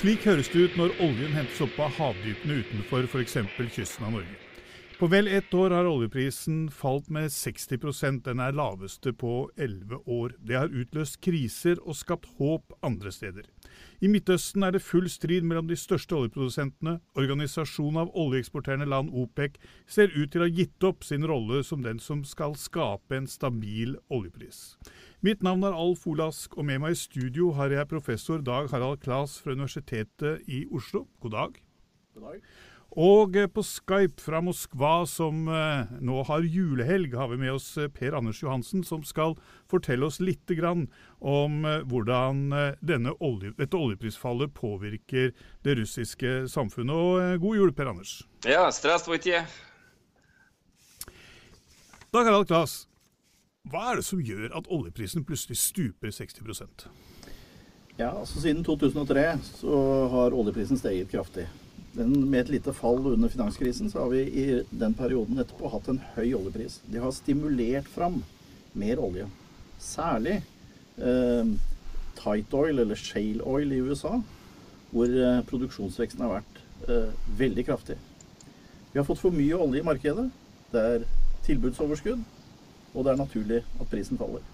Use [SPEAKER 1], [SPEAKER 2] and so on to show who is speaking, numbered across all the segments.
[SPEAKER 1] Slik høres det ut når oljen hentes opp av havdypene utenfor f.eks. kysten av Norge. På vel ett år har oljeprisen falt med 60% Den er laveste på elleve år. Det har utløst kriser og skapt håp andre steder. I Midtøsten er det full strid mellom de største oljeprodusentene. Organisasjonen av oljeeksporterende land, OPEC, ser ut til å ha gitt opp sin rolle som den som skal skape en stabil oljepris. Mitt navn er Alf Olask, og med meg i studio har jeg professor Dag Harald Klas fra Universitetet i Oslo. God dag.
[SPEAKER 2] God dag.
[SPEAKER 1] Og eh, på Skype fra Moskva, som eh, nå har julehelg, har vi med oss eh, Per Anders Johansen, som skal fortelle oss litt grann om hvordan olje, dette oljeprisfallet påvirker det russiske samfunnet. Og god jul, Per Anders.
[SPEAKER 2] Ja, здравствуйте.
[SPEAKER 1] Dag Harald Klas, hva er det som gjør at oljeprisen plutselig stuper 60
[SPEAKER 3] Ja, altså Siden 2003 så har oljeprisen steget kraftig. Den, med et lite fall under finanskrisen, så har vi i den perioden etterpå hatt en høy oljepris. De har stimulert fram mer olje. Særlig eh, tight oil, eller shale oil i USA, hvor eh, produksjonsveksten har vært eh, veldig kraftig. Vi har fått for mye olje i markedet. Det er tilbudsoverskudd, og det er naturlig at prisen faller.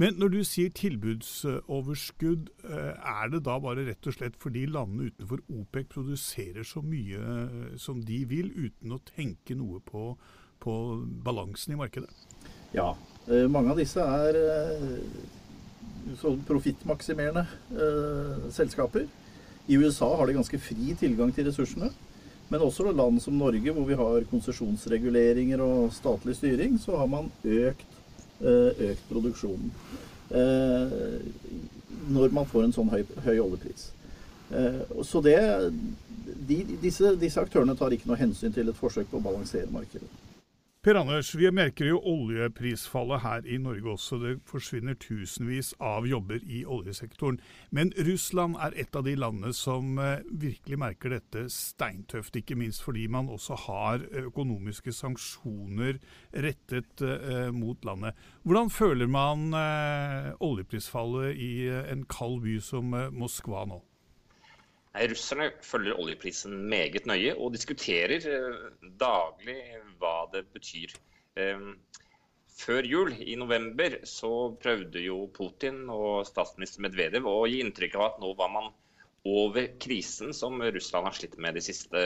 [SPEAKER 1] Men når du sier tilbudsoverskudd, eh, er det da bare rett og slett fordi landene utenfor OPEC produserer så mye eh, som de vil, uten å tenke noe på, på balansen i markedet?
[SPEAKER 3] Ja. Eh, mange av disse er profittmaksimerende selskaper. I USA har de ganske fri tilgang til ressursene. Men også land som Norge, hvor vi har konsesjonsreguleringer og statlig styring, så har man økt økt produksjonen. Eh, når man får en sånn høy, høy oljepris. Eh, så det, de, disse, disse aktørene tar ikke noe hensyn til et forsøk på å balansere markedet.
[SPEAKER 1] Per Anders, vi merker jo oljeprisfallet her i Norge også. Det forsvinner tusenvis av jobber i oljesektoren. Men Russland er et av de landene som eh, virkelig merker dette steintøft. Ikke minst fordi man også har økonomiske sanksjoner rettet eh, mot landet. Hvordan føler man eh, oljeprisfallet i en kald by som Moskva nå?
[SPEAKER 2] Nei, Russerne følger oljeprisen meget nøye og diskuterer daglig hva det betyr. Før jul, i november, så prøvde jo Putin og statsminister Medvedev å gi inntrykk av at nå var man over krisen som Russland har slitt med det siste,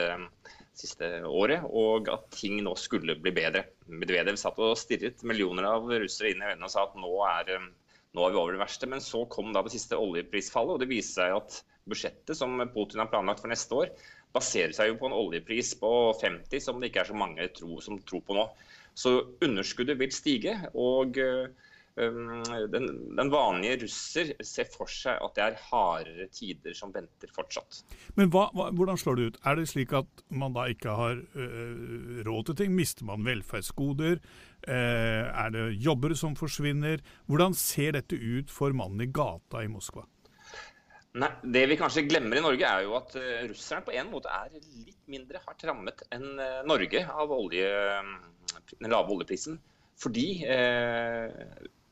[SPEAKER 2] siste året, og at ting nå skulle bli bedre. Medvedev satt og stirret millioner av russere inn i øynene og sa at nå er, nå er vi over det verste. Men så kom da det siste oljeprisfallet, og det viser seg at budsjettet som Putin har planlagt for neste år, baserer seg jo på en oljepris på 50, som det ikke er så mange tro, som tror på nå. Så underskuddet vil stige. og um, den, den, vanlige russer ser for seg at det er hardere tider som venter fortsatt.
[SPEAKER 1] Men hva, hva, hvordan slår det ut? Er det slik at man da ikke har øh, råd til ting? Mister man velferdsgoder? Uh, er det jobber som forsvinner? Hvordan ser dette ut for mannen i gata i Moskva?
[SPEAKER 2] Nei, Det vi kanskje glemmer i Norge, er jo at uh, russerne på en måte er litt mindre hardt rammet enn Norge av olje den lave oljeprisen. Fordi eh,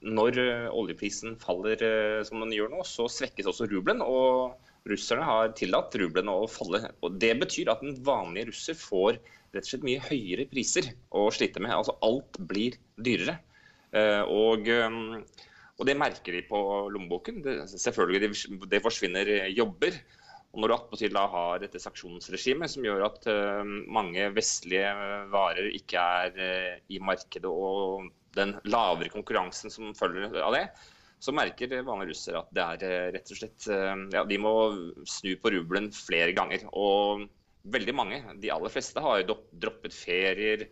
[SPEAKER 2] når oljeprisen faller eh, som den gjør nå, så svekkes også rubelen. Og russerne har tillatt rubelen å falle. Og Det betyr at den vanlige russer får rett og slett mye høyere priser å slite med. Altså alt blir dyrere. Eh, og, eh, og, det merker de på lommeboken. Det, selvfølgelig det, det forsvinner jobber. Og når du attpåtil har dette sanksjonsregimet som gjør at uh, mange vestlige varer ikke er uh, i markedet, og den lavere konkurransen som følger av det, så merker vanlige russere at det er uh, rett og slett ja, De må snu på rubelen flere ganger. Og veldig mange, de aller fleste, har jo droppet ferier.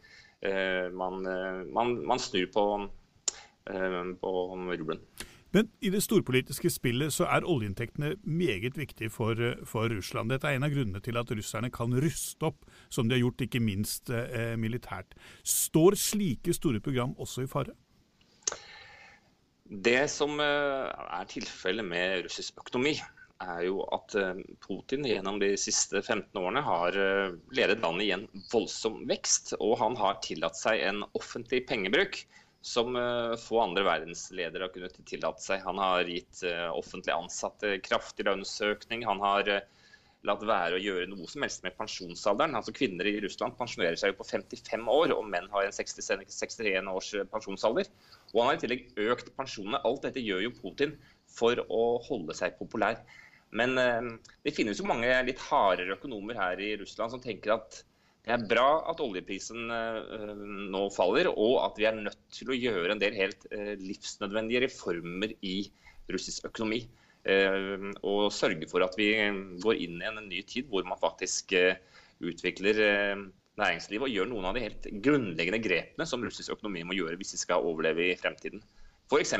[SPEAKER 2] Man, man, man, snur på, på rubelen.
[SPEAKER 1] Men i det storpolitiske spillet så er oljeinntektene meget viktige for, for, Russland. Dette er en av grunnene til at russerne kan ruste opp, som de har gjort, ikke minst eh, militært. Står slike store program også i fare?
[SPEAKER 2] Det som eh, er tilfellet med russisk økonomi, er jo at eh, Putin gjennom de siste 15 årene har eh, ledet landet i en voldsom vekst. Og han har tillatt seg en offentlig pengebruk som eh, få andre verdensledere har kunnet tillate seg. Han har gitt eh, offentlig ansatte kraftig lønnsøkning. Han har eh, latt være å gjøre noe som helst med pensjonsalderen. Altså Kvinner i Russland pensjonerer seg jo på 55 år, og menn har en 60, 61 års pensjonsalder. Og han har i tillegg økt pensjonene. Alt dette gjør jo Putin for å holde seg populær. Men det finnes jo mange litt hardere økonomer her i Russland som tenker at det er bra at oljeprisen eh, nå faller, og at vi er nødt til å gjøre en del helt eh, livsnødvendige reformer i russisk økonomi. Eh, og sørge for at vi går inn i en ny tid hvor man faktisk utvikler næringslivet og gjør noen av de helt grunnleggende grepene som russisk økonomi må gjøre hvis de skal overleve i fremtiden. F.eks.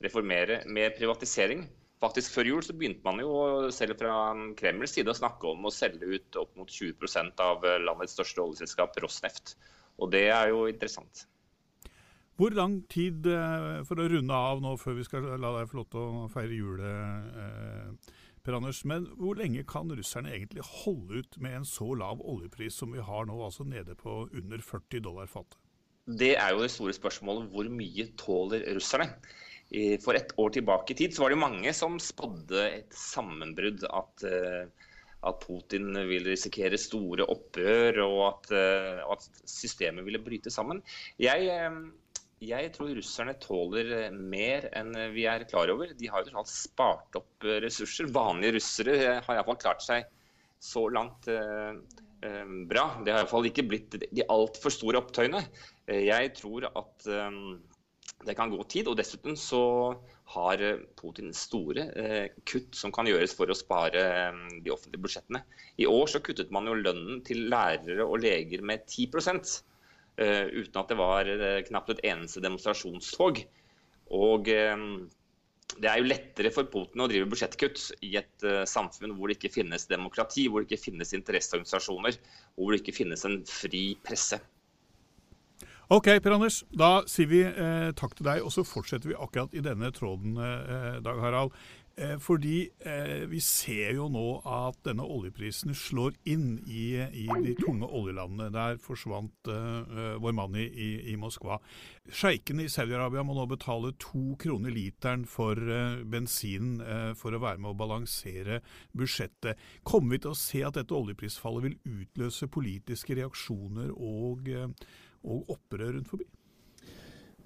[SPEAKER 2] reformere med privatisering. Faktisk Før jul så begynte man jo selv fra Kremls side å snakke om å selge ut opp mot 20% av landets største oljeselskap, Rosneft. Og det er jo interessant.
[SPEAKER 1] Hvor lang tid, eh, for å runde av nå før vi skal la deg få lov til å feire jul, eh, Per Anders, men hvor lenge kan russerne egentlig holde ut med en så lav oljepris som vi har nå, altså nede på under 40 dollar fatet?
[SPEAKER 2] Det er jo det store spørsmålet. Hvor mye tåler russerne? For et år tilbake i tid så var det mange som spådde et sammenbrudd. At, eh, at, Putin ville risikere store opprør, og at, eh, at systemet ville bryte sammen. Jeg, eh, jeg, tror russerne tåler mer enn vi er klar over. De har jo spart opp ressurser. Vanlige russere har iallfall klart seg så langt bra. Det har iallfall ikke blitt de altfor store opptøyene. Jeg tror at det kan gå tid, og dessuten så har eh, Putin store eh, kutt som kan gjøres for å spare eh, de offentlige budsjettene. I år så kuttet man jo lønnen til lærere og leger med 10 eh, uten at det var knapt et eneste demonstrasjonstog. Og det er jo lettere for Putin å drive budsjettkutt i et samfunn hvor det ikke finnes demokrati, hvor det ikke finnes interesseorganisasjoner, hvor det ikke finnes en fri presse.
[SPEAKER 1] Ok, Per Anders. Da sier vi eh, takk til deg, og så fortsetter vi akkurat i denne tråden, eh, Dag Harald. Eh, fordi eh, vi ser jo nå at denne oljeprisen slår inn i, i de tunge oljelandene. Der forsvant eh, vår mann i, i Moskva. Sjeikene i Saudi-Arabia må nå betale to kroner literen for eh, bensinen eh, for å være med å balansere budsjettet. Kommer vi til å se at dette oljeprisfallet vil utløse politiske reaksjoner og, eh, og opprør rundt forbi?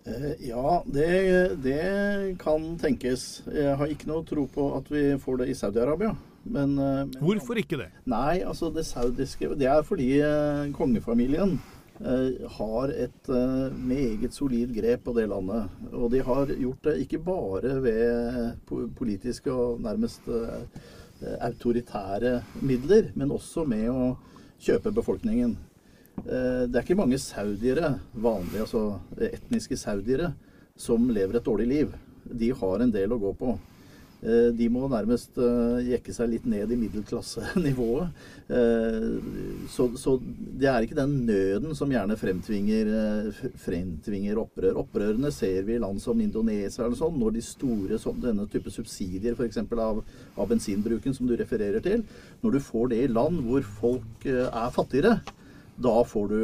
[SPEAKER 3] Eh, ja, det, det, kan tenkes. Jeg har ikke noe tro på at vi får det i Saudi-Arabia. Men,
[SPEAKER 1] eh, men, Hvorfor ikke det?
[SPEAKER 3] Nei, altså det saudiske Det er fordi eh, kongefamilien har et meget solid grep på det landet. Og de har gjort det ikke bare ved politiske og nærmest autoritære midler, men også med å kjøpe befolkningen. Eh, det er ikke mange saudiere, vanlige, altså etniske saudiere, som lever et dårlig liv. De har en del å gå på. Eh, de må nærmest eh, jekke seg litt ned i middelklassenivået. Så det er ikke den nøden som gjerne fremtvinger, fremtvinger opprør. Opprørene ser vi i land som Indonesia eller sånn, når de store denne type subsidier f.eks. Av, av bensinbruken som du refererer til, når du får det i land hvor folk er fattigere, da, du,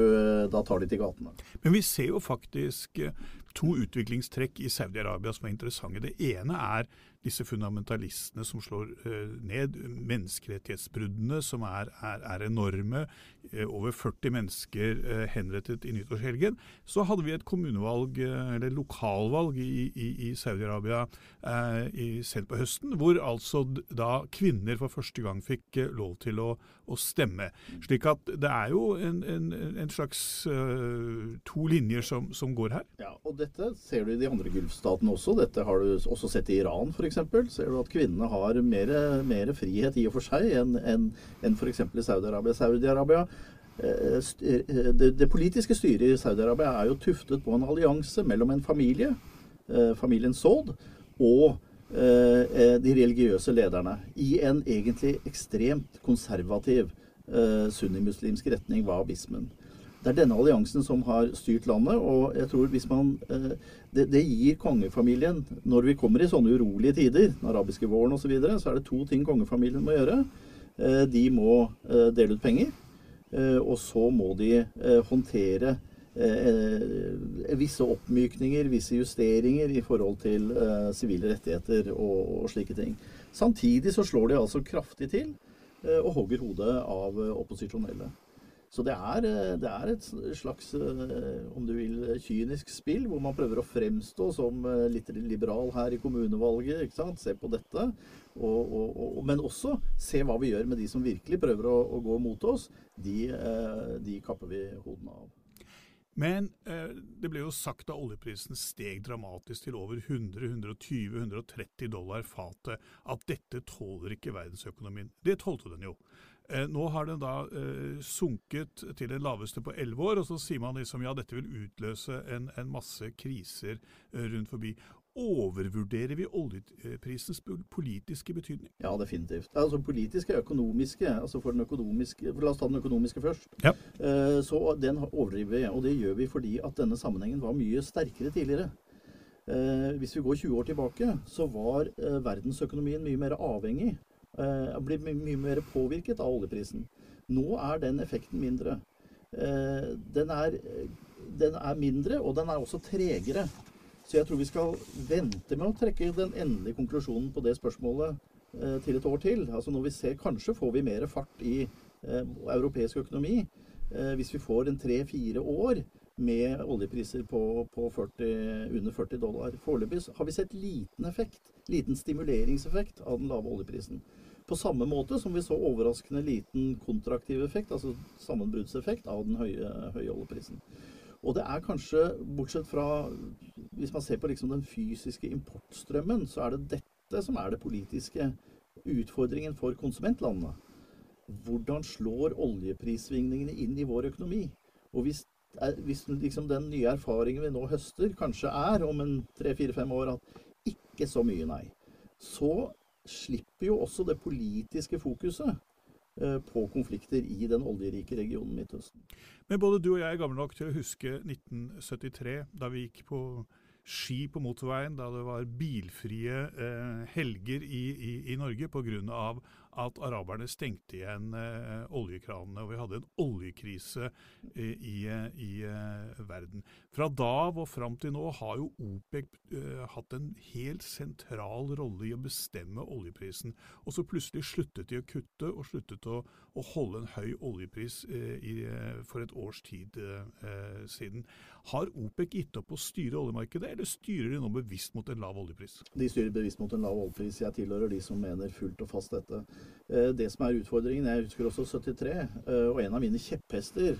[SPEAKER 3] da tar de til gatene.
[SPEAKER 1] Men vi ser jo faktisk eh, to utviklingstrekk i Saudi-Arabia som er interessante. Det ene er disse fundamentalistene som slår uh, ned menneskerettighetsbruddene, som er, er, er enorme. Uh, over 40 mennesker uh, henrettet i nyttårshelgen. Så hadde vi et kommunevalg, eller lokalvalg, i, i, i Saudi-Arabia sent på høsten, hvor altså da kvinner for første gang fikk lov til å, å, stemme. Slik at det er jo en, en, en slags to linjer som, som, går her.
[SPEAKER 3] Ja, og dette ser du i de andre gulfstatene også. Dette har du også sett i Iran, f.eks ser du at kvinnene har mer, mer, frihet i og for seg enn en, en f.eks. i Saudi-Arabia. Saudi-Arabia eh, eh, det, det, politiske styret i Saudi-Arabia er jo tuftet på en allianse mellom en familie, eh, familien Saud, og de religiøse lederne. I en egentlig ekstremt konservativ sunnimuslimsk retning, wahhabismen. Det er denne alliansen som har styrt landet. Og jeg tror hvis man eh, det, det, gir kongefamilien Når vi kommer i sånne urolige tider, den arabiske våren osv., så, videre, så er det to ting kongefamilien må gjøre. Eh, de må eh, dele ut penger. Og så må de håndtere visse oppmykninger, visse justeringer i forhold til sivile rettigheter og, og slike ting. Samtidig så slår de altså kraftig til og hogger hodet av opposisjonelle. Så det er, eh, det er, et slags, eh, om du vil, kynisk spill, hvor man prøver å fremstå som eh, litt liberal her i kommunevalget. ikke sant? Se på dette. Og, og, og, men også se hva vi gjør med de som virkelig prøver å, å gå mot oss. De, de kapper vi hodene av.
[SPEAKER 1] Men eh, det ble jo sagt da oljeprisen steg dramatisk til over 100-120-130 dollar fatet, at dette tåler ikke verdensøkonomien. Det tålte den jo. Eh, nå har den da eh, sunket til det laveste på elleve år, og så sier man liksom ja, dette vil utløse en, en masse kriser eh, rundt forbi. Overvurderer vi oljeprisens politiske betydning?
[SPEAKER 3] Ja, definitivt. Altså Politiske og økonomiske. altså for den økonomiske, for La oss ta den økonomiske først.
[SPEAKER 1] Ja.
[SPEAKER 3] Eh, så Den overdriver vi, og det gjør vi fordi at denne sammenhengen var mye sterkere tidligere. Eh, hvis vi går 20 år tilbake, så var verdensøkonomien mye mer avhengig blir mye mer påvirket av oljeprisen. Nå er den effekten mindre. Eh, den, er, den, er, mindre, og den er også tregere. Så jeg tror vi skal vente med å trekke den endelige konklusjonen på det spørsmålet eh, til et år til. Altså når vi ser Kanskje får vi mer fart i eh, europeisk økonomi eh, hvis vi får en tre-fire år med oljepriser på, på 40, under 40 dollar. Foreløpig har vi sett liten effekt, liten stimuleringseffekt av den lave oljeprisen. På samme måte som vi så overraskende liten kontraktiv effekt, altså sammenbruddseffekt, av den høye, høye oljeprisen. Og det er kanskje, bortsett fra Hvis man ser på liksom den fysiske importstrømmen, så er det dette som er det politiske utfordringen for konsumentlandene. Hvordan slår oljeprissvingningene inn i vår økonomi? Og hvis, hvis liksom den nye erfaringen vi nå høster, kanskje er om en tre-fire-fem år at ikke så mye, nei, så slipper jo også det politiske fokuset eh, på konflikter i den oljerike regionen Midtøsten.
[SPEAKER 1] Men både du og jeg er gamle nok til å huske 1973, da vi gikk på ski på motorveien da det var bilfrie eh, helger i, i, i Norge pga. At araberne stengte igjen eh, oljekranene. Og vi hadde en oljekrise eh, i, i eh, verden. Fra da av og fram til nå har jo OPEC eh, hatt en helt sentral rolle i å bestemme oljeprisen. Og så plutselig sluttet de å kutte og sluttet å, å holde en høy oljepris eh, i, for et års tid siden. Har OPEC gitt opp å styre oljemarkedet, eller styrer de nå bevisst mot en lav oljepris?
[SPEAKER 3] De styrer bevisst mot en lav oljepris. Jeg tilhører de som mener fullt og fast dette. Eh, det som er utfordringen, jeg husker også 73, eh, og en av mine kjepphester,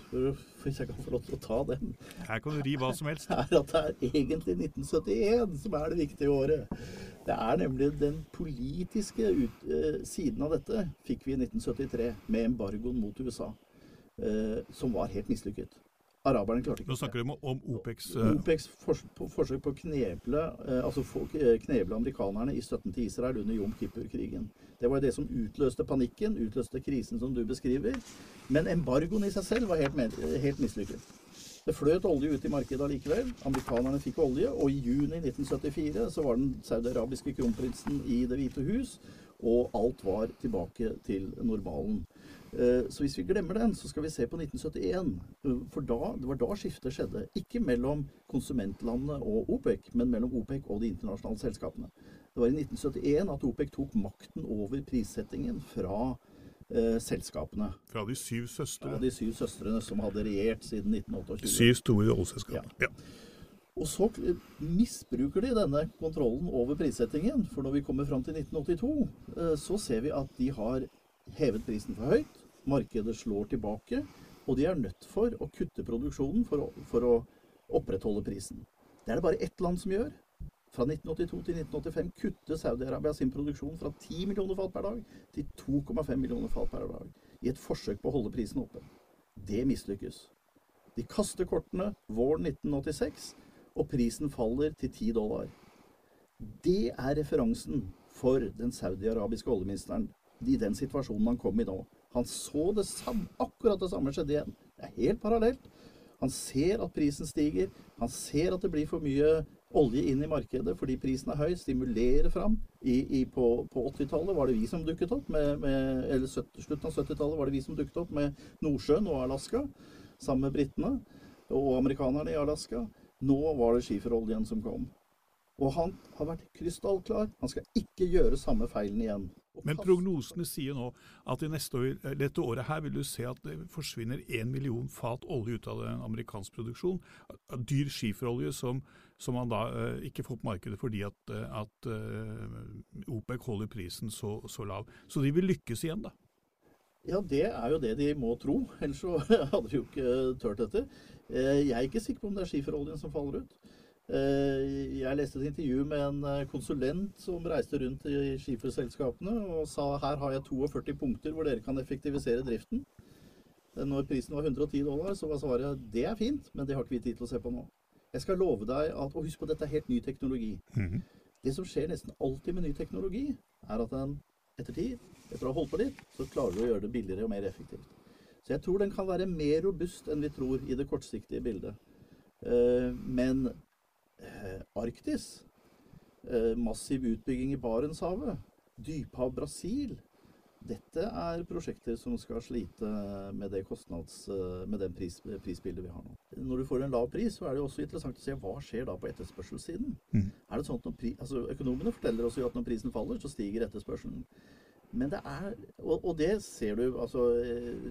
[SPEAKER 3] hvis jeg kan få lov til å ta den
[SPEAKER 1] Her kan du ri hva som helst.
[SPEAKER 3] er at det er egentlig 1971 som er det viktige året. Det er nemlig den politiske ut, eh, siden av dette fikk vi i 1973 med embargoen mot USA, som var helt mislykket. Araberne klarte ikke
[SPEAKER 1] Nå snakker du om OPECs
[SPEAKER 3] uh... OPECs for, forsøk på å kneble, uh, altså kneble amerikanerne i støtten til Israel under Jom Kippur-krigen. Det var det som utløste panikken, utløste krisen som du beskriver. Men embargoen i seg selv var helt, helt mislykket. Det fløt olje ut i markedet allikevel. Amerikanerne fikk olje, og i juni 1974 så var den saudiarabiske kronprinsen i Det hvite hus, og alt var tilbake til normalen. Eh, så hvis vi glemmer den, så skal vi se på 1971. Eh, for da, det var da skiftet skjedde. Ikke mellom konsumentlandene og OPEC, men mellom OPEC og de internasjonale selskapene. Det var i 1971 at OPEC tok makten over prissettingen fra eh, selskapene.
[SPEAKER 1] Fra de syv søstre?
[SPEAKER 3] Fra de syv søstrene som hadde regjert siden 1928.
[SPEAKER 1] Syv store oljeselskaper. Ja. ja.
[SPEAKER 3] Og så misbruker de denne kontrollen over prissettingen. For når vi kommer fram til 1982, eh, så ser vi at de har hevet prisen for høyt, markedet slår tilbake, og de er nødt for å kutte produksjonen for å, for å opprettholde prisen. Det er det bare ett land som gjør. Fra 1982 til 1985 kutter Saudi-Arabia sin produksjon fra 10 millioner fat per dag til 2,5 millioner fat per dag, i et forsøk på å holde prisen oppe. Det mislykkes. De kaster kortene våren 1986, og prisen faller til 10 dollar. Det er referansen for den saudi-arabiske oljeministeren i den situasjonen han kom i nå. Han så det samme, akkurat det samme skjedde igjen. Det er helt parallelt. Han ser at prisen stiger. Han ser at det blir for mye olje inn i markedet fordi prisen er høy. Stimulerer fram. I, i, på, på 80-tallet var det vi som dukket opp med, med Eller 70, slutten av 70-tallet var det vi som dukket opp med Nordsjøen og Alaska sammen med britene og amerikanerne i Alaska. Nå var det skiferoljen som kom. Og han har vært krystallklar. Han skal ikke gjøre samme feilen igjen.
[SPEAKER 1] Men prognosene sier nå at i år, dette året her vil du se at det forsvinner én million fat olje ut av den amerikansk produksjon. Dyr skiferolje som, som man da uh, ikke får på markedet fordi at, uh, at uh, OPEC holder prisen så, så, lav. Så de vil lykkes igjen, da.
[SPEAKER 3] Ja, det er jo det de må tro. Ellers så hadde vi jo ikke turt dette. Jeg er ikke sikker på om det er skiferoljen som faller ut. Eh, jeg leste et intervju med en eh, konsulent som reiste rundt i skiferselskapene og sa her har jeg 42 punkter hvor dere kan effektivisere driften. Eh, når prisen var 110 dollar, så var svaret det er fint, men det har ikke vi tid til å se på nå. Jeg skal love deg at Og husk på, dette er helt ny teknologi. Mm -hmm. Det som skjer nesten alltid med ny teknologi, er at den etter tid, etter å ha holdt på litt, så klarer du å gjøre det billigere og mer effektivt. Så jeg tror den kan være mer robust enn vi tror i det kortsiktige bildet. Men Eh, Arktis, eh, massiv utbygging i Barentshavet, dyphav Brasil. Dette er prosjekter som skal slite med det kostnads, eh, med den pris, prisbildet vi har nå. Når du får en lav pris, så er det også interessant å se hva skjer da på etterspørselssiden. Mm. Er det sånn at pri, altså Økonomene forteller oss jo at når prisen faller, så stiger etterspørselen. Men det er og, og, det ser du altså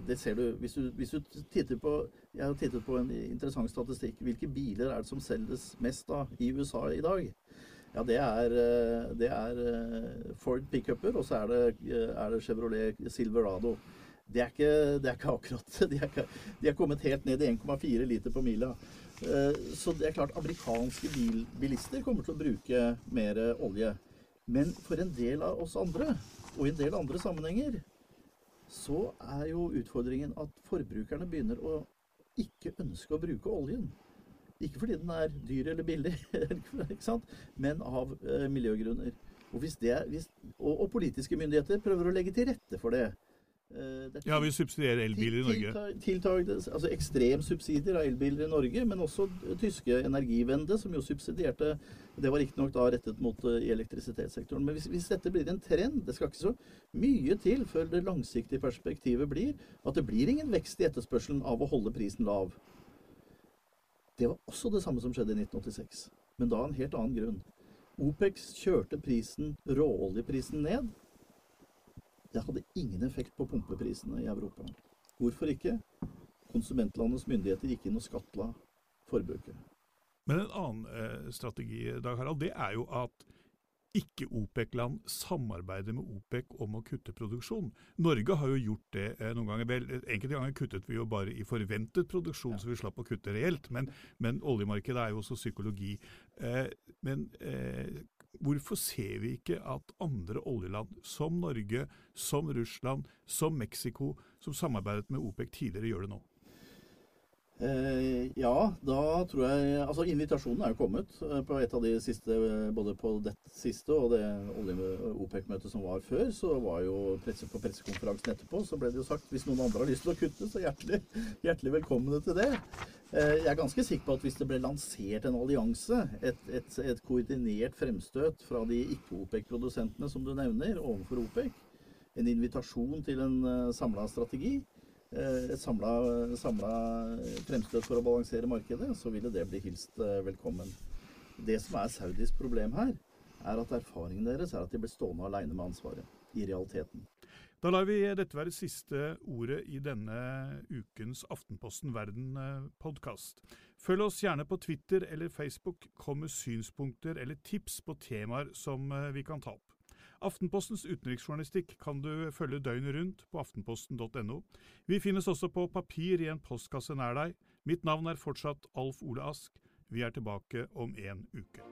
[SPEAKER 3] det ser du hvis, du hvis, du titter på Jeg har tittet på en interessant statistikk. Hvilke biler er det som selges mest av i USA i dag? Ja, det er, det er eh, Ford pickuper, og så er det, er det Chevrolet Silverado. Det er, ikke, det er ikke, akkurat De er, ikke, de er kommet helt ned i 1,4 liter på mila. Eh, så det er klart amerikanske bil, bilister kommer til å bruke mer olje. Men for en del av oss andre og i en del andre sammenhenger så er jo utfordringen at forbrukerne begynner å ikke ønske å bruke oljen. Ikke fordi den er dyr eller billig, men av eh, miljøgrunner. Og, det, hvis, og, og, politiske myndigheter prøver å legge til rette for det. Eh, det
[SPEAKER 1] Ja, vi subsidierer elbiler i Norge.
[SPEAKER 3] Tiltag, tiltag, altså Ekstremsubsidier av elbiler i Norge, men også tyske Energivende, som jo subsidierte Det var riktignok da rettet mot uh, i elektrisitetssektoren. Men hvis, hvis dette blir en trend Det skal ikke så mye til før det langsiktige perspektivet blir at det blir ingen vekst i etterspørselen av å holde prisen lav. Det var også det samme som skjedde i 1986, men da av en helt annen grunn. OPEX kjørte prisen, råoljeprisen ned. Det hadde ingen effekt på pumpeprisene i Europa. Hvorfor ikke? Konsumentlandets myndigheter gikk inn og skattla forbruket.
[SPEAKER 1] Men en annen eh, strategi Dag Harald, det er jo at ikke-OPEC-land samarbeider med OPEC om å kutte produksjon. Norge har jo gjort det eh, noen ganger. Vel, enkelte ganger kuttet vi jo bare i forventet produksjon, så vi slapp å kutte reelt. Men, men oljemarkedet er jo også psykologi. Eh, men eh, hvorfor ser vi ikke at andre oljeland, som Norge, som Russland, som Mexico, som samarbeidet med OPEC tidligere, gjør det nå?
[SPEAKER 3] Eh, ja, da tror jeg Altså, invitasjonen er jo kommet eh, på et av de siste Både på dette siste og det OPEC-møtet som var før, så var jo presse, på pressekonferansen etterpå så ble det jo sagt hvis noen andre har lyst til å kutte, så hjertelig, hjertelig velkomne til det. Eh, jeg er ganske sikker på at hvis det ble lansert en allianse, et, et, et koordinert fremstøt fra de ikke-OPEC-produsentene som du nevner, overfor OPEC, en invitasjon til en uh, samla strategi, et samla fremstøt for å balansere markedet, så ville det bli hilst velkommen. Det som er Saudis problem her, er at erfaringen deres er at de blir stående alene med ansvaret, i realiteten.
[SPEAKER 1] Da lar vi dette være siste ordet i denne ukens Aftenposten Verden-podkast. Følg oss gjerne på Twitter eller Facebook. Kom med synspunkter eller tips på temaer som vi kan ta opp. Aftenpostens utenriksjournalistikk kan du følge døgnet rundt på aftenposten.no. Vi finnes også på papir i en postkasse nær deg. Mitt navn er fortsatt Alf Ole Ask. Vi er tilbake om en uke.